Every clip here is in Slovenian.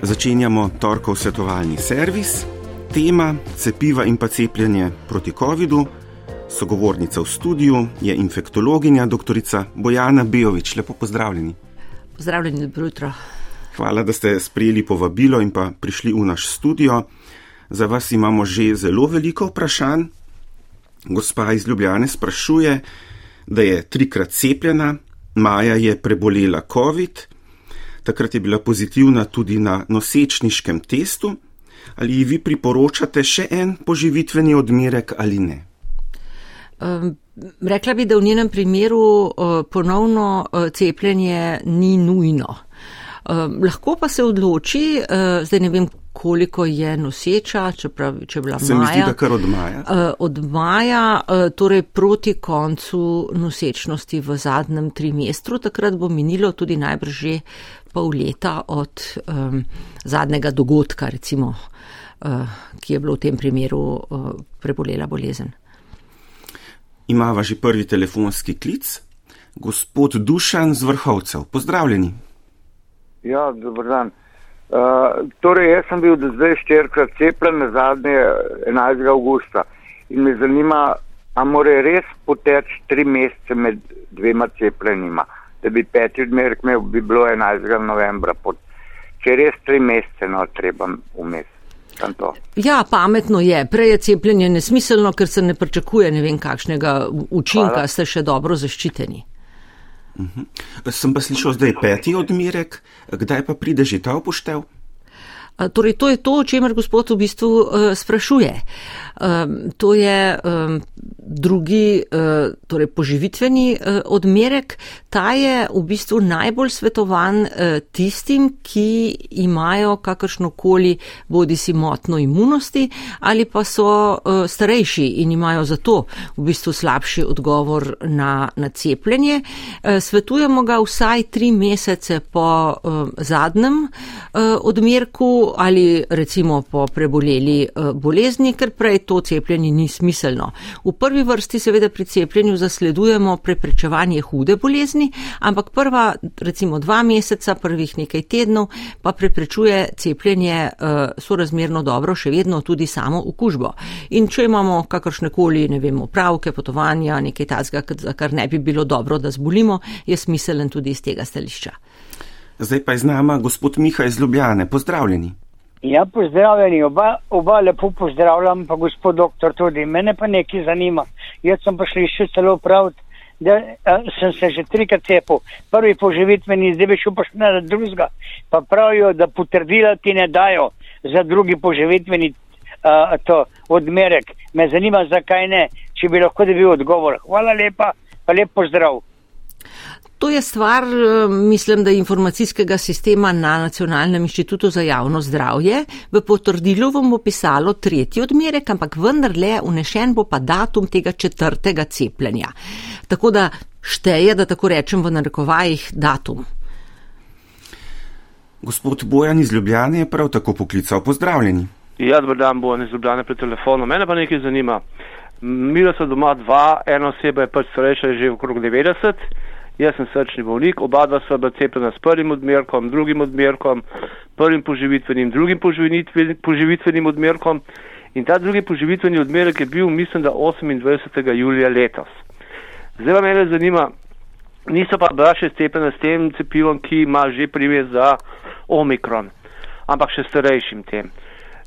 Začenjamo torkov svetovalni servis, tema cepiva in pa cepljenje proti COVID-u. Sogovornica v studiu je infektologinja dr. Bojana Bejovič. Lepo pozdravljeni. Pozdravljeni, dobro jutro. Hvala, da ste sprejeli povabilo in pa prišli v naš studio. Za vas imamo že zelo veliko vprašanj. Gospa iz Ljubljane sprašuje, da je trikrat cepljena, Maja je prebolela COVID, takrat je bila pozitivna tudi na nosečniškem testu. Ali ji vi priporočate še en poživitveni odmerek ali ne? Um, rekla bi, da v njenem primeru uh, ponovno uh, cepljenje ni nujno. Um, lahko pa se odloči, uh, zdaj ne vem, koliko je noseča, čeprav, če je bila Se maja. mi zdi, da kar od maja. Uh, od maja, uh, torej proti koncu nosečnosti v zadnjem trimestru, takrat bo minilo tudi najbrž že pol leta od um, zadnjega dogodka, recimo, uh, ki je bilo v tem primeru uh, prebolela bolezen. Imava že prvi telefonski klic. Gospod Dušan z vrhovcev, pozdravljeni. Ja, dober dan. Uh, torej, jaz sem bil do zdaj štirikrat cepljen, na zadnje 11. augusta. In me zanima, a more res poteči tri mesece med dvema cepljenjima, da bi peti odmerek imel, bi bilo 11. novembra. Pot. Če res tri mesece, no, treba vmes. Ja, pametno je. Prej je cepljenje nesmiselno, ker se ne pričakuje ne vem kakšnega učinka, Hvala. ste še dobro zaščiteni. Sem pa slišal zdaj peti odmerek, kdaj pa pride že ta upoštev? Torej, to je to, o čemer gospod v bistvu uh, sprašuje. To je drugi, uh, torej poživitveni uh, odmerek. Ta je v bistvu najbolj svetovan tistim, ki imajo kakršnokoli bodi si motno imunosti ali pa so starejši in imajo zato v bistvu slabši odgovor na, na cepljenje. Svetujemo ga vsaj tri mesece po zadnjem uh, odmerku ali recimo po preboleli uh, bolezni, ker prej to cepljenje ni smiselno. V prvi vrsti seveda pri cepljenju zasledujemo preprečevanje hude bolezni, ampak prva recimo dva meseca, prvih nekaj tednov pa preprečuje cepljenje uh, sorazmerno dobro še vedno tudi samo okužbo. In če imamo kakršnekoli, ne vem, opravke, potovanja, nekaj tazga, za kar ne bi bilo dobro, da zbolimo, je smiselen tudi iz tega stališča. Zdaj pa je z nama gospod Miha iz Ljubljane, pozdravljeni. Ja, pozdravljeni, oba, oba lepo pozdravljam, pa gospod doktor tudi. Mene pa nekaj zanima. Jaz sem šli še celo praviti, da a, sem se že trikrat cepil. Prvi poživitveni, zdaj bi šel pa še na drugega. Pa pravijo, da potrdila ti ne dajo za drugi poživitveni a, to odmerek. Me zanima, zakaj ne, če bi lahko dobil odgovor. Hvala lepa, pa lep pozdrav. To je stvar, eh, mislim, da informacijskega sistema na Nacionalnem inštitutu za javno zdravje. V potrdilu vam bo pisalo tretji odmerek, ampak vendarle unešen bo pa datum tega četrtega cepljenja. Tako da šteje, da tako rečem v narekovajih, datum. Gospod Bojan iz Ljubljane je prav tako poklical, pozdravljeni. Ja, dober dan, bo iz Ljubljane pri telefonu. Mene pa nekaj zanima. Mila so doma dva, ena oseba je pač starejša, je že okrog 90, jaz sem srčni bolnik, oba dva sva bila cepljena s prvim odmerkom, drugim odmerkom, prvim poživitvenim, drugim poživitvenim, poživitvenim odmerkom in ta drugi poživitveni odmerek je bil, mislim, da 28. julija letos. Zdaj pa mene zanima, niso pa bila še cepljena s tem cepivom, ki ima že primer za omikron, ampak še starejšim tem.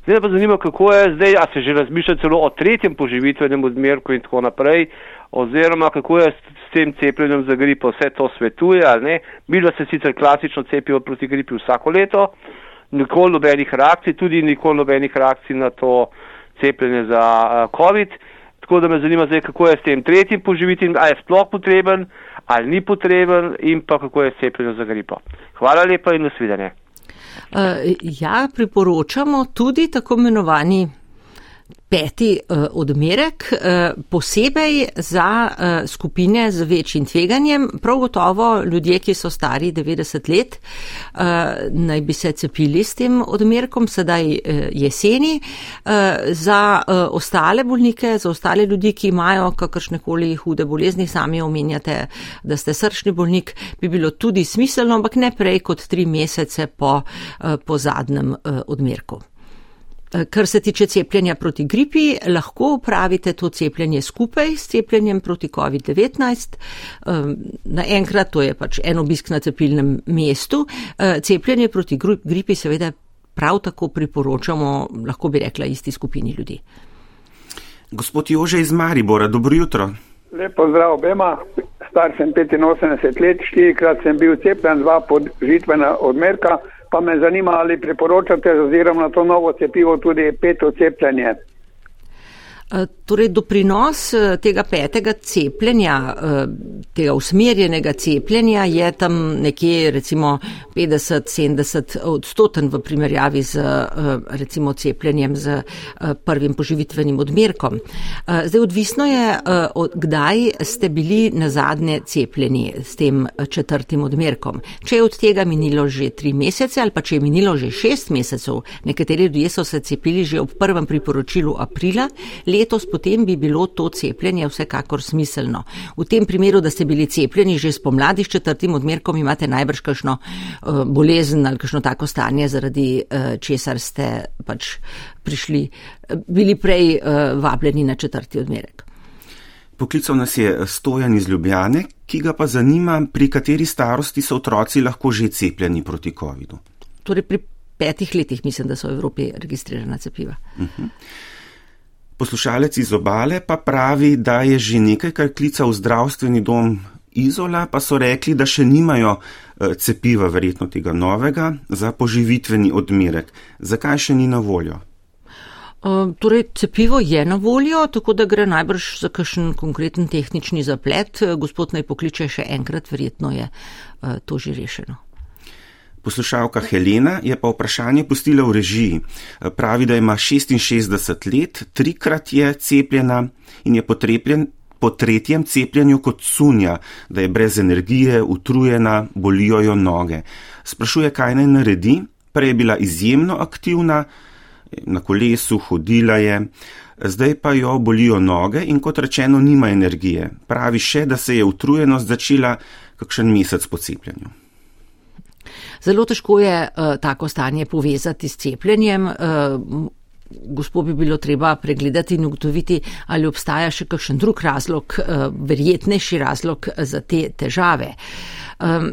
Zdaj pa zanima, kako je zdaj, a se že razmišlja celo o tretjem poživitvenem odmerku in tako naprej, oziroma kako je s, tem cepljenjem za gripo, vse to svetuje ali ne. Bilo se sicer klasično cepivo proti gripi vsako leto, nikoli nobenih reakcij, tudi nikoli nobenih reakcij na to cepljenje za uh, COVID. Tako da me zanima zdaj, kako je s tem tretjim poživitvenim, ali je sploh potreben, ali ni potreben in pa kako je s cepljenjem za gripo. Hvala lepa in nasvidenje. Uh, ja, priporočamo tudi tako imenovani peti uh, odmerek, uh, posebej za uh, skupine z večjim tveganjem. Prav gotovo ljudje, ki so stari 90 let, naj bi se cepili s tem odmerkom sedaj jeseni. Za ostale bolnike, za ostale ljudi, ki imajo kakršnekoli hude bolezni, sami omenjate, da ste srčni bolnik, bi bilo tudi smiselno, ampak ne prej kot tri mesece po, po zadnjem odmerku. Eh, kar se tiče cepljenja proti gripi, lahko upravite to cepljenje skupaj s cepljenjem proti COVID-19. Naenkrat to je pač en obisk na cepilnem mestu. Eh, cepljenje proti gripi seveda prav tako priporočamo, lahko bi rekla, isti skupini ljudi. Gospod Jože iz Maribora, dobro jutro. Lepo zdrav obema, star sem 85 let, štirikrat sem bil cepljen, dva podžitvena odmerka pa me zanima, ali priporočate oziroma na to novo cepivo tudi peto cepljenje. Eh, torej, doprinos eh, tega petega cepljenja, eh, tega usmerjenega cepljenja je tam nekje recimo 50-70 odstoten v primerjavi z recimo cepljenjem z prvim poživitvenim odmerkom. Zdaj, odvisno je, kdaj ste bili na zadnje cepljeni s tem četrtim odmerkom. Če je od tega minilo že tri mesece ali pa če je minilo že šest mesecev, nekateri ljudje so se cepili že ob prvem priporočilu aprila, letos potem bi bilo to cepljenje vsekakor smiselno. V tem primeru, da ste bili cepljeni že spomladi s četrtim odmerkom, imate najbrž kakšno uh, bolezen ali kakšno tako stanje, zaradi uh, česar ste pač prišli, uh, bili prej uh, vabljeni na četrti odmerek. Poklical nas je stojan iz Ljubljane, ki ga pa zanima, pri kateri starosti so otroci lahko že cepljeni proti COVID-u. Torej pri petih letih mislim, da so v Evropi registrirana cepiva. Uh mhm. -huh. Poslušalec iz obale pa pravi, da je že nekajkrat klical v zdravstveni dom Izola, pa so rekli, da še nimajo eh, cepiva, verjetno tega novega, za poživitveni odmerek. Zakaj še ni na voljo? Uh, torej, cepivo je na voljo, tako da gre najbrž za kakšen konkreten tehnični zaplet. Gospod naj pokliče še enkrat, verjetno je to že rešeno. Poslušalka Helena je pa vprašanje pustila v režiji. Pravi, da ima 66 let, trikrat je cepljena in je potrebljen po tretjem cepljenju kot sunja, da je brez energije, utrujena, bolijo jo noge. Sprašuje, kaj naj naredi. Prej je bila izjemno aktivna, na kolesu hodila je, zdaj pa jo bolijo noge in kot rečeno nima energije. Pravi še, da se je utrujenost začela kakšen mesec po cepljenju. Zelo težko je uh, tako stanje povezati s cepljenjem. Uh, Gospod bi bilo treba pregledati in ugotoviti, ali obstaja še kakšen drug razlog, uh, verjetnejši razlog za te težave. Um,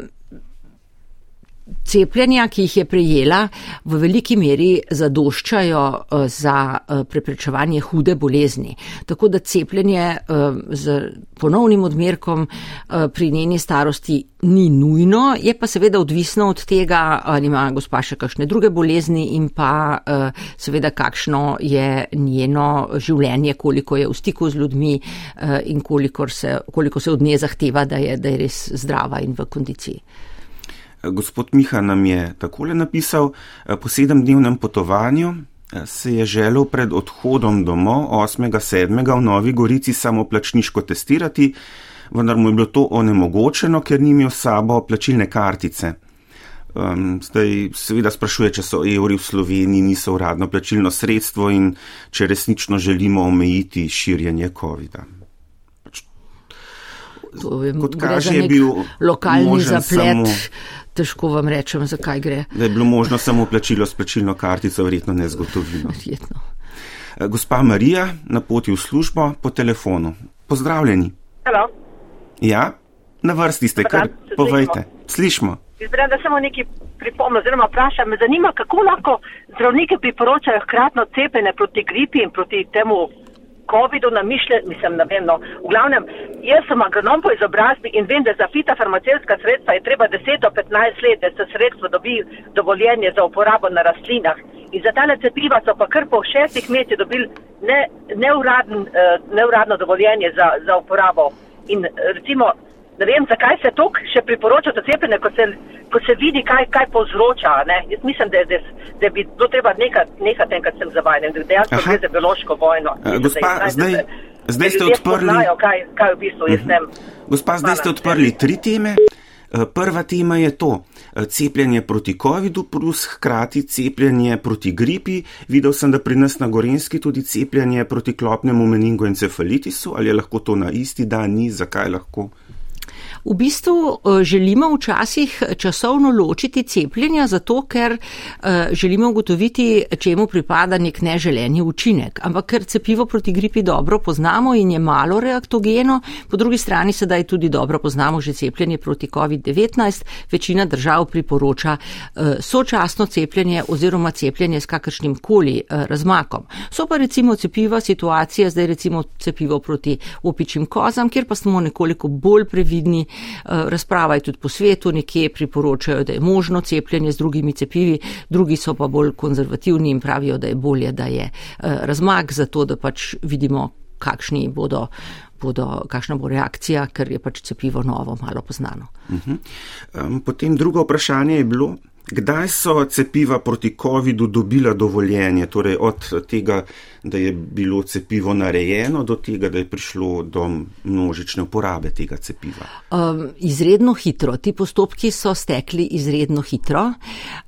cepljenja, ki jih je prejela, v veliki meri zadoščajo eh, za eh, preprečevanje hude bolezni. Tako da cepljenje eh, z ponovnim odmerkom pri njeni starosti ni nujno, je pa seveda odvisno od tega, ali ima gospa še kakšne druge bolezni in pa seveda kakšno je njeno življenje, koliko je v stiku z ljudmi in koliko se, koliko se od nje zahteva, da je, da je res zdrava in v kondiciji. Gospod Miha nam je takole napisal, po sedemdnevnem potovanju se je želel pred odhodom domov 8.7. v Novi Gorici samo plačniško testirati, vendar mu je bilo to onemogočeno, ker ni imel sabo plačilne kartice. Um, zdaj seveda sprašuje, če so evri v Sloveniji niso uradno plačilno sredstvo in če resnično želimo omejiti širjenje COVID-a. Kot kaže, je bil lokalni zaplet. Samo, težko vam rečem, zakaj gre. Da je bilo možno samo plačilo s plačilno kartico, verjetno ne zgotovino. Verjetno. Eh, gospa Marija na poti v službo po telefonu. Pozdravljeni. Halo. Ja, na vrsti ste, kar povejte. Slišmo. Izbrem, da samo nekaj pripomnim, oziroma vprašam, me zanima, kako lahko zdravniki priporočajo hkratno cepljenje proti gripi in proti temu COVID-u namišljen, mislim, ne vem, no, v glavnem, jaz sem agronom po izobrazbi in vem, da za fitofarmacijska sredstva je treba 10 do 15 let, da se sredstvo dobi dovoljenje za uporabo na rastlinah. In za tale cepiva so pa kar po šestih mesecih dobili ne, neuradn, uh, neuradno dovoljenje za, za uporabo. In recimo, ne vem, zakaj se tok še priporoča to cepljenje, ko se ko se vidi, kaj, kaj povzroča. Ne? Jaz mislim, da, da, da bi bilo treba nekati, nekati enkrat sem zavajen, da dejansko gre za biološko vojno. A, gospa, Da zdaj- da- zdaj da ste odprli- spoznajo, Kaj, kaj v bistvu jaz ne vem. Gospa, zdaj ste odprli tri teme. Eh, Prva tema je to, eh, cepljenje proti COVID-u plus hkrati cepljenje proti gripi. Videl sem, da pri nas na Gorenski tudi cepljenje proti klopnemu meningoencefalitisu. Ali je lahko to na isti dan, ni, zakaj lahko? V bistvu eh, želimo včasih časovno ločiti cepljenja, zato ker eh, želimo ugotoviti, čemu pripada nek neželeni učinek. Ampak ker cepivo proti gripi dobro poznamo in je malo reaktogeno, po drugi strani sedaj tudi dobro poznamo že cepljenje proti COVID-19, večina držav priporoča eh, sočasno cepljenje oziroma cepljenje s kakršnim koli razmakom. So pa recimo cepiva situacije, zdaj recimo cepivo proti opičjim kozam, kjer pa smo nekoliko bolj previdni. Eh, Razprava je tudi po svetu, nekje priporočajo, da je možno cepljenje z drugimi cepivi, drugi so pa bolj konzervativni in pravijo, da je bolje, da je eh, razmak, zato da pač vidimo, kakšni bodo. Bodo, kakšna bo reakcija, ker je pač cepivo novo, malo poznano. Um, potem drugo vprašanje je bilo, kdaj so cepiva proti COVID-u dobila dovoljenje, torej od tega, da je bilo cepivo narejeno, do tega, da je prišlo do množične uporabe tega cepiva. Um, izredno hitro. Ti postopki so stekli izredno hitro, uh,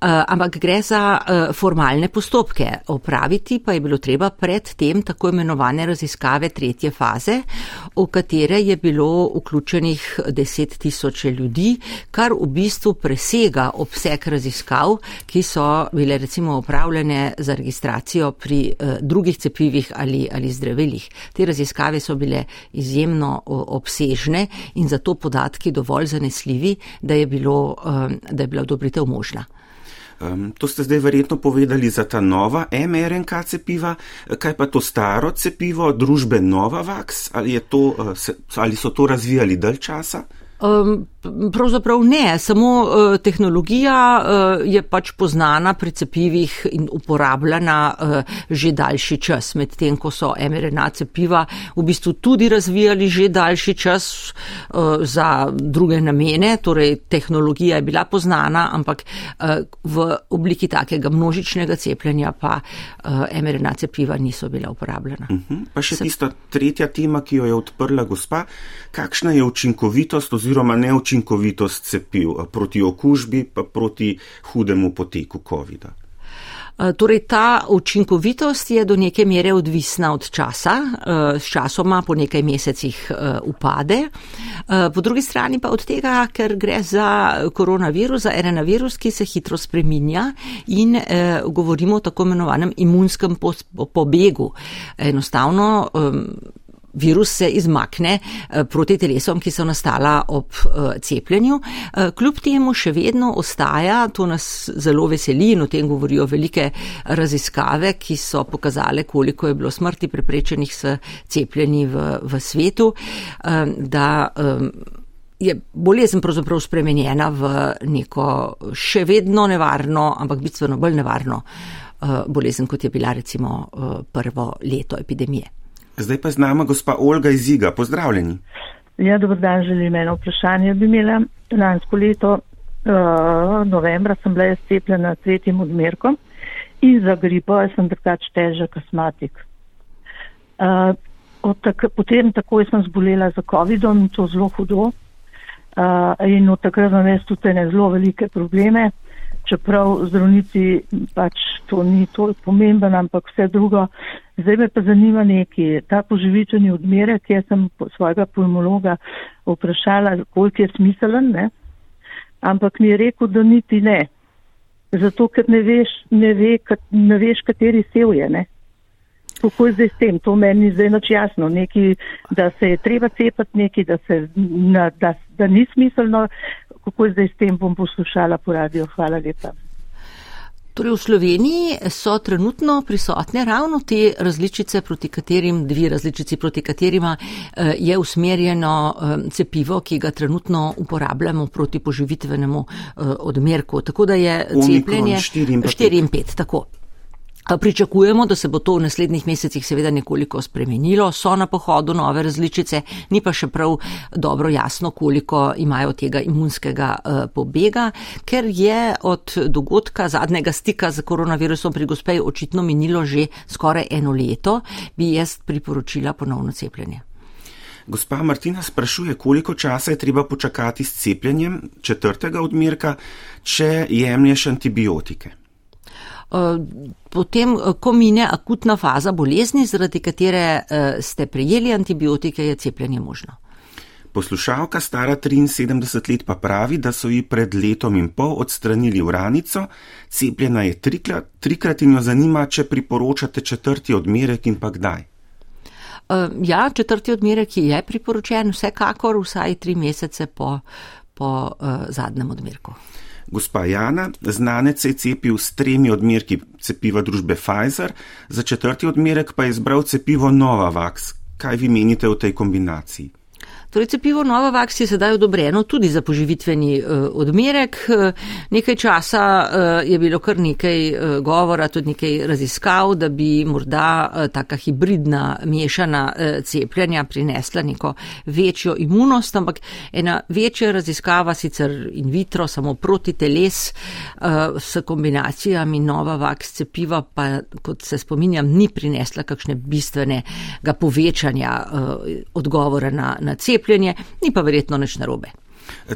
ampak gre za uh, formalne postopke. Opraviti pa je bilo treba pred tem tako imenovane raziskave tretje faze, v katere je bilo vključenih 10 tisoč ljudi, kar v bistvu presega obseg raziskav, ki so bile recimo upravljene za registracijo pri uh, drugih cepivih ali, ali zdravilih. Te raziskave so bile izjemno obsežne in zato podatki dovolj zanesljivi, da je, bilo, um, da je bila odobritev možna. Um, to ste zdaj verjetno povedali za ta nova mRNK cepiva, kaj pa to staro cepivo družbe Novavax, ali, to, uh, ali so to razvijali dalj časa? Um, pravzaprav ne, samo uh, tehnologija uh, je pač poznana pri cepivih in uporabljena uh, že daljši čas, medtem ko so mRNA cepiva v bistvu tudi razvijali že daljši čas uh, za druge namene, torej tehnologija je bila poznana, ampak uh, v obliki takega množičnega cepljenja pa uh, mRNA cepiva niso bila uporabljena. Uh -huh. Pa še tista tretja tema, ki jo je odprla gospa, kakšna je učinkovitost oziroma neučinkovitost cepiv eh, proti okužbi pa proti hudemu poteku COVID-a. Torej, ta učinkovitost je do neke mere odvisna od časa, s časoma po nekaj mesecih upade. Po drugi strani pa od tega, ker gre za koronavirus, za RNA-virus, ki se hitro spreminja in govorimo o tako imenovanem imunskem pobegu. Enostavno virus se izmakne proti telesom, ki so nastala ob cepljenju. Kljub temu še vedno ostaja, to nas zelo veseli in o tem govorijo velike raziskave, ki so pokazale, koliko je bilo smrti preprečenih s cepljenji v, v svetu, da je bolezen pravzaprav spremenjena v neko še vedno nevarno, ampak bistveno bolj nevarno bolezen, kot je bila recimo prvo leto epidemije. Zdaj pa z nama gospa Olga iz Iga. Pozdravljeni. Ja, dobro dan, želim eno vprašanje. Bi imela lansko leto, uh, novembra, sem bila cepljena s tretjim odmerkom in za gripo sem drugač težek astmatik. Uh, tak, potem takoj sem zbolela za COVID-om in to zelo hudo. Uh, in od takrat imam jaz tudi ne zelo velike probleme, čeprav zdravnici pač to ni toliko pomemben, ampak vse drugo. Zdaj me pa zanima neki, ta poživitveni odmerek, jaz sem svojega pulmologa vprašala, koliko je smiselen, ne? ampak mi je rekel, da niti ne. Zato, ker ne veš, ne ve, ne veš kateri sev je. Ne? Kako je zdaj s tem? To meni zdaj noč jasno. Neki, da se je treba cepati, neki, da, se, na, da, da ni smiselno. Kako je zdaj s tem, bom poslušala po radiju. Hvala lepa. Torej v Sloveniji so trenutno prisotne ravno te različice, proti katerim, dve različici, proti katerima je usmerjeno cepivo, ki ga trenutno uporabljamo proti poživitvenemu odmerku. Tako da je cepljenje 4 in 5. Tako. Pričakujemo, da se bo to v naslednjih mesecih seveda nekoliko spremenilo, so na pohodu nove različice, ni pa še prav dobro jasno, koliko imajo tega imunskega pobega, ker je od dogodka zadnjega stika z koronavirusom pri gospej očitno minilo že skoraj eno leto, bi jaz priporočila ponovno cepljenje. Gospa Martina sprašuje, koliko časa je treba počakati s cepljenjem četrtega odmerka, če jemlješ antibiotike. Potem, ko mine akutna faza bolezni, zaradi katere ste prejeli antibiotike, je cepljenje možno. Poslušalka stara 73 let pa pravi, da so ji pred letom in pol odstranili uranico, cepljena je trikrat, trikrat in jo zanima, če priporočate četrti odmerek in pa kdaj. Ja, četrti odmerek je priporočen vsekakor vsaj tri mesece po, po uh, zadnjem odmerku. Gospa Jana, znanec se je cepil s tremi odmerki cepiva družbe Pfizer, za četrti odmerek pa je izbral cepivo Novavax. Kaj vi menite o tej kombinaciji? Torej, cepivo Novavax je sedaj odobreno tudi za poživitveni uh, odmerek. Nekaj časa uh, je bilo kar nekaj govora, tudi nekaj raziskav, da bi morda taka hibridna mešana cepljenja prinesla neko večjo imunost, ampak ena večja raziskava sicer in vitro, samo proti teles s kombinacijami Novavax cepiva, pa kot se spominjam, ni prinesla kakšne bistvenega povečanja odgovora na, na cepljenje cepljenje, ni pa verjetno nič narobe.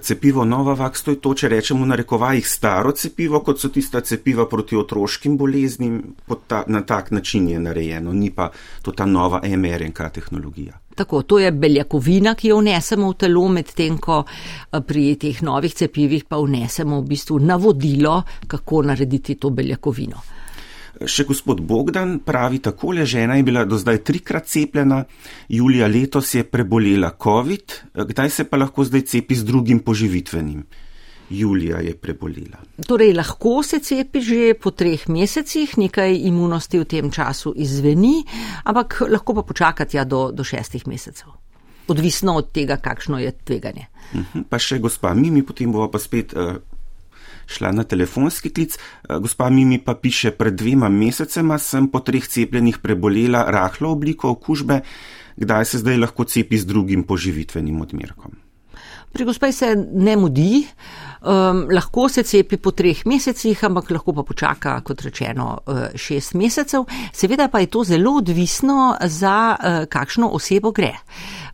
Cepivo Novavax, to je to, če rečemo na rekovajih staro cepivo, kot so tista cepiva proti otroškim boleznim, ta, na tak način je narejeno, ni pa to ta nova mRNK tehnologija. Tako, to je beljakovina, ki jo vnesemo v telo, medtem ko pri teh novih cepivih pa vnesemo v bistvu navodilo, kako narediti to beljakovino. Še gospod Bogdan pravi takole, žena je bila do zdaj trikrat cepljena, julija letos je prebolela COVID, kdaj se pa lahko zdaj cepi z drugim poživitvenim? Julija je prebolela. Torej, lahko se cepi že po treh mesecih, nekaj imunosti v tem času izveni, ampak lahko pa počakati ja do, do šestih mesecev. Odvisno od tega, kakšno je tveganje. -huh, pa še gospa Mimi, potem bova pa spet. Uh, šla na telefonski klic. Eh, gospa Mimi pa piše, pred dvema mesecema sem po treh cepljenih prebolela rahlo obliko okužbe, kdaj se zdaj lahko cepi z drugim poživitvenim odmerkom. Pri gospej se ne mudi, um, lahko se cepi po treh mesecih, ampak lahko pa počaka, kot rečeno, eh, šest mesecev. Seveda pa je to zelo odvisno, za uh, kakšno osebo gre. Uh,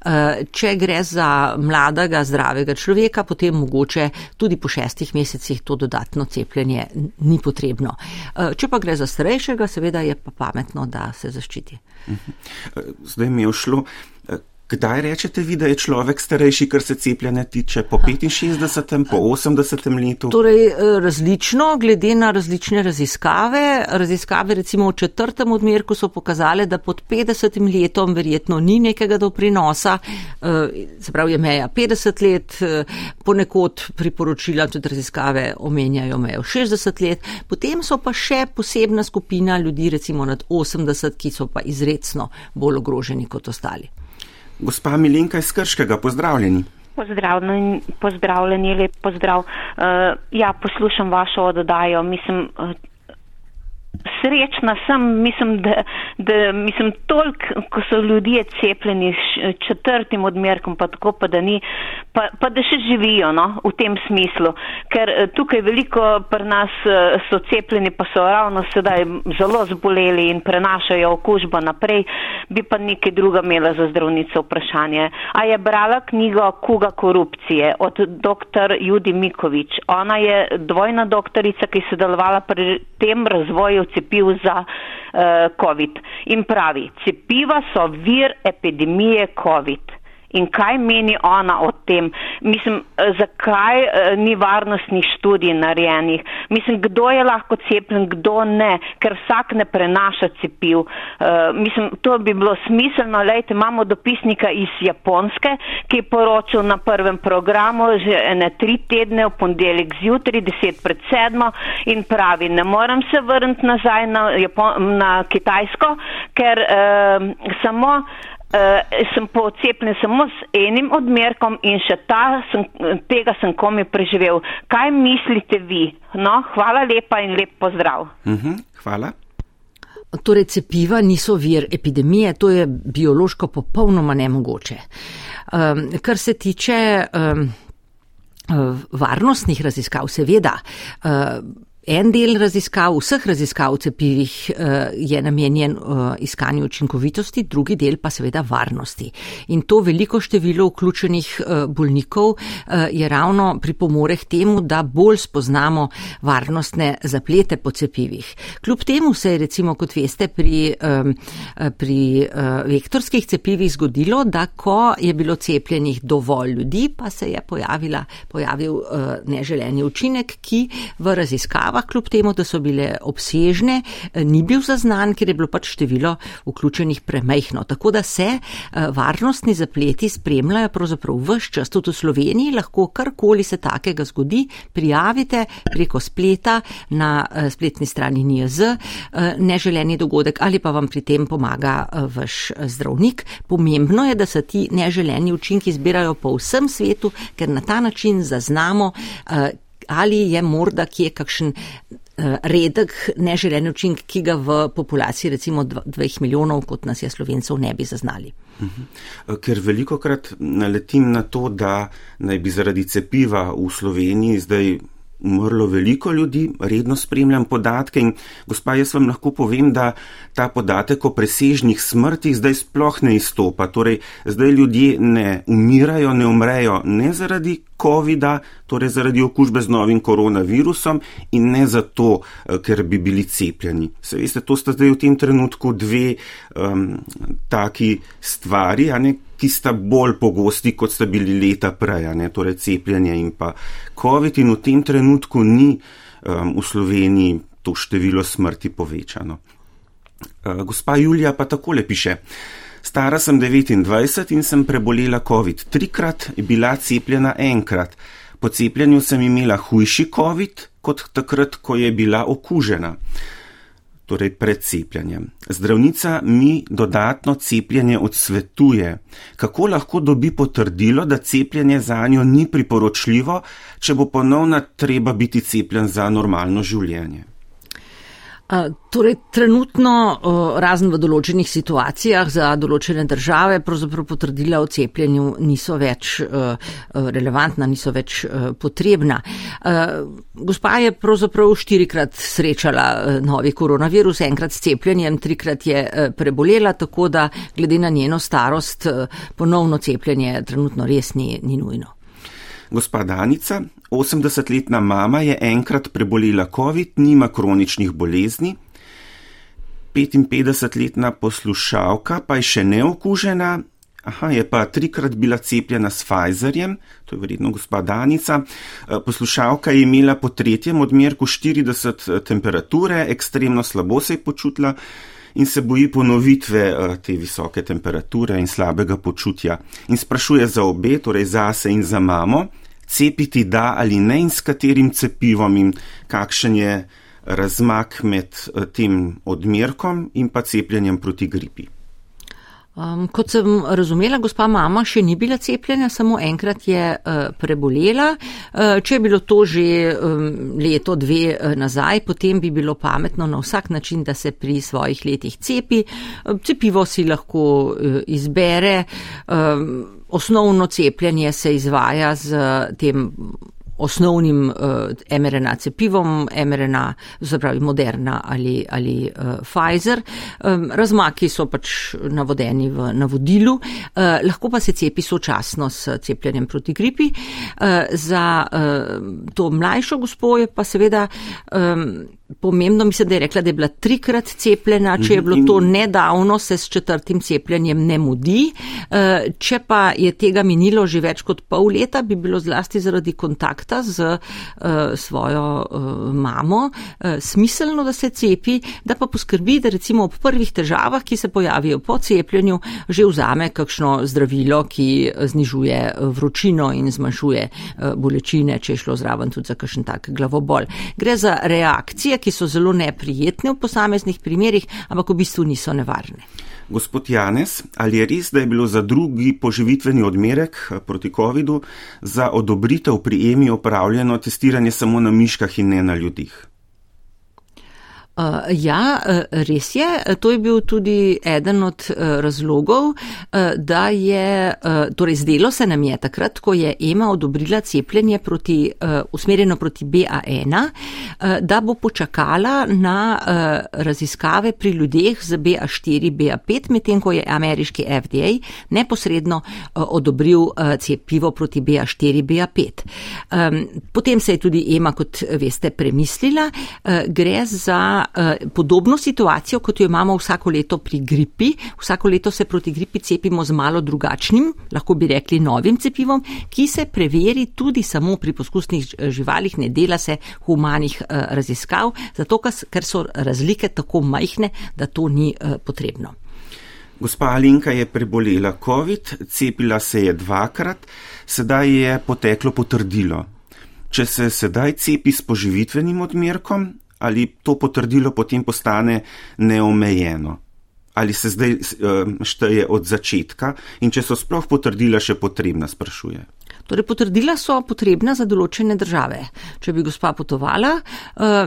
če gre za mladega, zdravega človeka, potem mogoče tudi po šestih mesecih to dodatno cepljenje ni potrebno. Uh, če pa gre za starejšega, seveda je pa pametno, da se zaščiti. Zdaj mi je šlo. Kdaj rečete vi, da je človek starejši, kar se cepljanja tiče? Po 65, po 80 letu? Torej, različno, glede na različne raziskave. Raziskave recimo v četrtem odmerku so pokazale, da pod 50 letom verjetno ni nekega doprinosa, se pravi je meja 50 let, ponekod priporočila tudi raziskave omenjajo mejo 60 let, potem so pa še posebna skupina ljudi, recimo nad 80, ki so pa izredno bolj ogroženi kot ostali. Gospa Milenka iz Krškega, pozdravljeni. Pozdravljeni, pozdravljeni, lep pozdrav. Uh, ja, poslušam vašo oddajo. Mislim, uh, srečna sem, mislim, da, da mislim, toliko, ko so ljudje cepljeni s četrtim odmerkom, pa tako pa da ni, pa, pa da še živijo no, v tem smislu. Ker eh, tukaj veliko pri nas eh, so cepljeni, pa so ravno sedaj zelo zboleli in prenašajo okužbo naprej, bi pa nekaj druga imela za zdravnico vprašanje. A je brala knjigo Kuga korupcije od dr. Judi Mikovič. Ona je dvojna doktorica, ki je sodelovala pri tem razvoju cepiv za uh, COVID. In pravi, cepiva so vir epidemije COVID in kaj meni ona o tem. Mislim, zakaj uh, ni varnostnih študij narejenih. Mislim, kdo je lahko cepljen, kdo ne, ker vsak ne prenaša cepiv. Uh, mislim, to bi bilo smiselno. Lejte, imamo dopisnika iz Japonske, ki je poročal na prvem programu že ene tri tedne, v ponedeljek zjutraj, deset pred sedmo in pravi, ne moram se vrniti nazaj na, Japon na Kitajsko, ker uh, samo uh, sem pocepljen samo s enim odmerkom in še ta sem, tega sem komi preživel. Kaj mislite vi? No, hvala lepa in lep pozdrav. Uh -huh, hvala. torej cepiva niso vir epidemije, to je biološko popolnoma nemogoče. Um, kar se tiče um, varnostnih raziskav, seveda. Uh, En del raziskav, vseh raziskav cepivih eh, je namenjen eh, iskanju učinkovitosti, drugi del pa seveda varnosti. In to veliko število vključenih eh, bolnikov je ravno pripomore k temu, da bolj spoznamo varnostne zaplete po cepivih. Kljub temu se je recimo, kot veste, pri, pri vektorskih cepivih zgodilo, da ko je bilo cepljenih dovolj ljudi, pa se je pojavila, pojavil neželeni učinek, ki v raziskavah preiskavah, kljub temu, da so bile obsežne, eh, ni bil zaznan, ker je bilo pač število vključenih premehno. Tako da se eh, varnostni zapleti spremljajo pravzaprav vse čas. Tudi v Sloveniji lahko karkoli se takega zgodi, prijavite preko spleta na eh, spletni strani NIJZ neželeni dogodek ali pa vam pri tem pomaga vaš zdravnik. Pomembno je, da se ti neželeni učinki zbirajo po vsem svetu, ker na ta način zaznamo, ali je morda kje kakšen eh, redek neželen učink, ki ga v populaciji recimo dveh milijonov, kot nas je slovencev, ne bi zaznali. Mhm. Ker veliko krat naletim na to, da naj bi zaradi cepiva v Sloveniji zdaj umrlo veliko ljudi, redno spremljam podatke in gospa, jaz vam lahko povem, da ta podatek o presežnih smrtih zdaj sploh ne izstopa. Torej, zdaj ljudje ne umirajo, ne umrejo ne zaradi COVID-a, torej zaradi okužbe z novim koronavirusom in ne zato, eh, ker bi bili cepljeni. Se veste, to sta zdaj v tem trenutku dve um, taki stvari, ne ki sta bolj pogosti, kot sta bili leta prej, ne, torej cepljenje in pa COVID, in v tem trenutku ni um, v Sloveniji to število smrti povečano. Uh, gospa Julija pa takole piše. Stara sem 29 in sem prebolela COVID trikrat, bila cepljena enkrat. Po cepljenju sem imela hujši COVID kot takrat, ko je bila okužena torej pred cepljenjem. Zdravnica mi dodatno cepljenje odsvetuje. Kako lahko dobi potrdilo, da cepljenje za njo ni priporočljivo, če bo ponovno treba biti cepljen za normalno življenje? Torej, trenutno, razen v določenih situacijah za določene države, pravzaprav potrdila o cepljenju niso več relevantna, niso več potrebna. Gospa je pravzaprav štirikrat srečala novi koronavirus, enkrat s cepljenjem, trikrat je prebolela, tako da glede na njeno starost ponovno cepljenje trenutno res ni, ni nujno. Gospa Danica, 80-letna mama, je enkrat prebolela COVID, nima kroničnih bolezni. 55-letna poslušalka pa je še neokužena, aha, je pa trikrat bila cepljena s Pfizerjem, to je verjetno gospa Danica. Eh, poslušalka je imela po tretjem odmerku 40 eh, temperature, ekstremno slabo se je počutila in se boji ponovitve eh, te visoke temperature in slabega počutja. In sprašuje za obe, torej zase in za mamo cepiti da ali ne in s katerim cepivom in kakšen je razmak med eh, tem odmerkom in pa cepljenjem proti gripi. Um, kot sem razumela, gospa mama še ni bila cepljena, samo enkrat je uh, prebolela. Uh, če je bilo to že um, leto, dve uh, nazaj, potem bi bilo pametno na vsak način, da se pri svojih letih cepi. Uh, cepivo si lahko uh, izbere. Um, osnovno cepljenje se izvaja z tem osnovnim uh, mRNA cepivom, mRNA, zapravi Moderna ali, ali uh, Pfizer. Um, razmaki so pač navodeni v navodilu, uh, lahko pa se cepi sočasno s cepljenjem proti gripi. Uh, za uh, to mlajšo gospo je pa seveda um, pomembno, mislim, da je rekla, da je bila trikrat cepljena, če je bilo to nedavno, se s četrtim cepljenjem ne mudi. Uh, če pa je tega minilo že več kot pol leta, bi bilo zlasti zaradi kontakta z uh, svojo uh, mamo, smiselno, da se cepi, da pa poskrbi, da recimo ob prvih težavah, ki se pojavijo po cepljenju, že vzame kakšno zdravilo, ki znižuje vročino in zmanjšuje bolečine, če je šlo zraven tudi za kakšen tak glavobol. Gre za reakcije, ki so zelo neprijetne v posameznih primerjih, ampak v bistvu niso nevarne. Gospod Janes, ali je res, da je bilo za drugi poživitveni odmerek eh, proti COVID-u za odobritev pri EMI opravljeno testiranje samo na miškah in ne na ljudih? Uh, ja, res je. To je bil tudi eden od uh, razlogov, uh, da je, uh, torej zdelo se nam je takrat, ko je EMA odobrila cepljenje proti, uh, usmerjeno proti BA1, uh, da bo počakala na uh, raziskave pri ljudeh z BA4, BA5, medtem ko je ameriški FDA neposredno uh, odobril uh, cepivo proti BA4, BA5. Um, potem se je tudi EMA, kot veste, premislila. Uh, uh, podobno situacijo, kot jo imamo vsako leto pri gripi. Vsako leto se proti gripi cepimo z malo drugačnim, lahko bi rekli novim cepivom, ki se preveri tudi samo pri poskusnih živalih, ne dela se humanih uh, raziskav, zato ker so razlike tako majhne, da to ni uh, potrebno. Gospa Alinka je prebolela COVID, cepila se je dvakrat, sedaj je poteklo potrdilo. Če se sedaj cepi s poživitvenim odmerkom, ali to potrdilo potem postane neomejeno. Ali se zdaj šteje od začetka in če so sploh potrdila še potrebna, sprašuje. Torej, potrdila so potrebna za določene države. Če bi gospa potovala,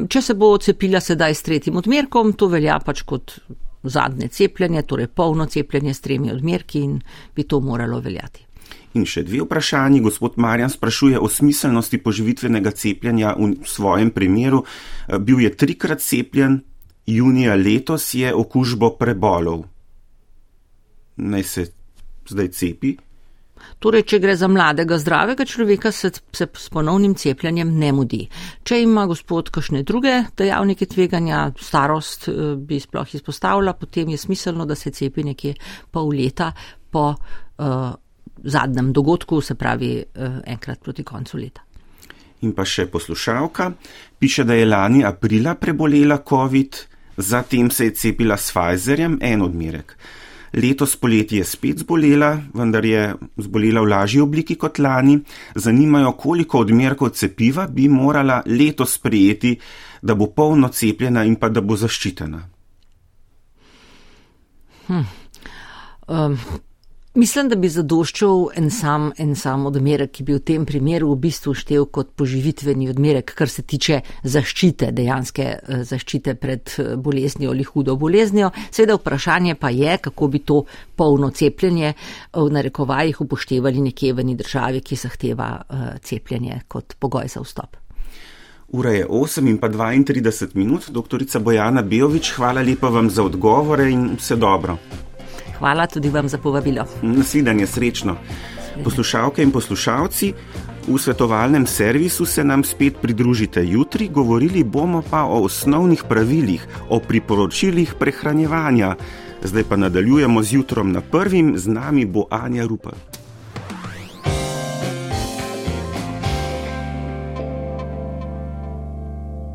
če se bo cepila sedaj s tretjim odmerkom, to velja pač kot zadnje cepljenje, torej polno cepljenje s tremi odmerki in bi to moralo veljati. In še dve vprašanji. Gospod Marjan sprašuje o smiselnosti poživitvenega cepljenja v svojem primeru. Eh, bil je trikrat cepljen, junija letos je okužbo prebolov. Naj se zdaj cepi? Torej, če gre za mladega, zdravega človeka, se, se s ponovnim cepljenjem ne mudi. Če ima gospod kakšne druge dejavnike tveganja, starost eh, bi sploh izpostavila, potem je smiselno, da se cepi nekje pol leta po uh, zadnjem dogodku, se pravi eh, enkrat proti koncu leta. In pa še poslušalka, piše, da je lani aprila prebolela COVID, zatem se je cepila s Pfizerjem, en odmerek. Letos poleti je spet zbolela, vendar je zbolela v lažji obliki kot lani. Zanimajo, koliko odmerkov cepiva bi morala letos sprejeti, da bo polno cepljena in pa da bo zaščitena. Hm. Um, Mislim, da bi zadoščal en sam, en sam odmerek, ki bi v tem primeru v bistvu štev kot poživitveni odmerek, kar se tiče zaščite, dejanske eh, zaščite pred eh, boleznijo ali hudo boleznijo. Seveda vprašanje pa je, kako bi to polno cepljenje eh, v narekovajih upoštevali nekje v eni državi, ki zahteva cepljenje kot pogoj za vstop. Ura je 8 in pa 32 minut. Doktorica Bojana Bejovič, hvala lepa vam za odgovore in vse dobro. Hvala tudi vam za povabilo. Nasvidenje, srečno. Poslušalke in poslušalci, v svetovalnem servisu se nam spet pridružite jutri, govorili bomo pa o osnovnih pravilih, o priporočilih prehranjevanja. Zdaj pa nadaljujemo z jutrom na prvim, z nami bo Anja Rupert.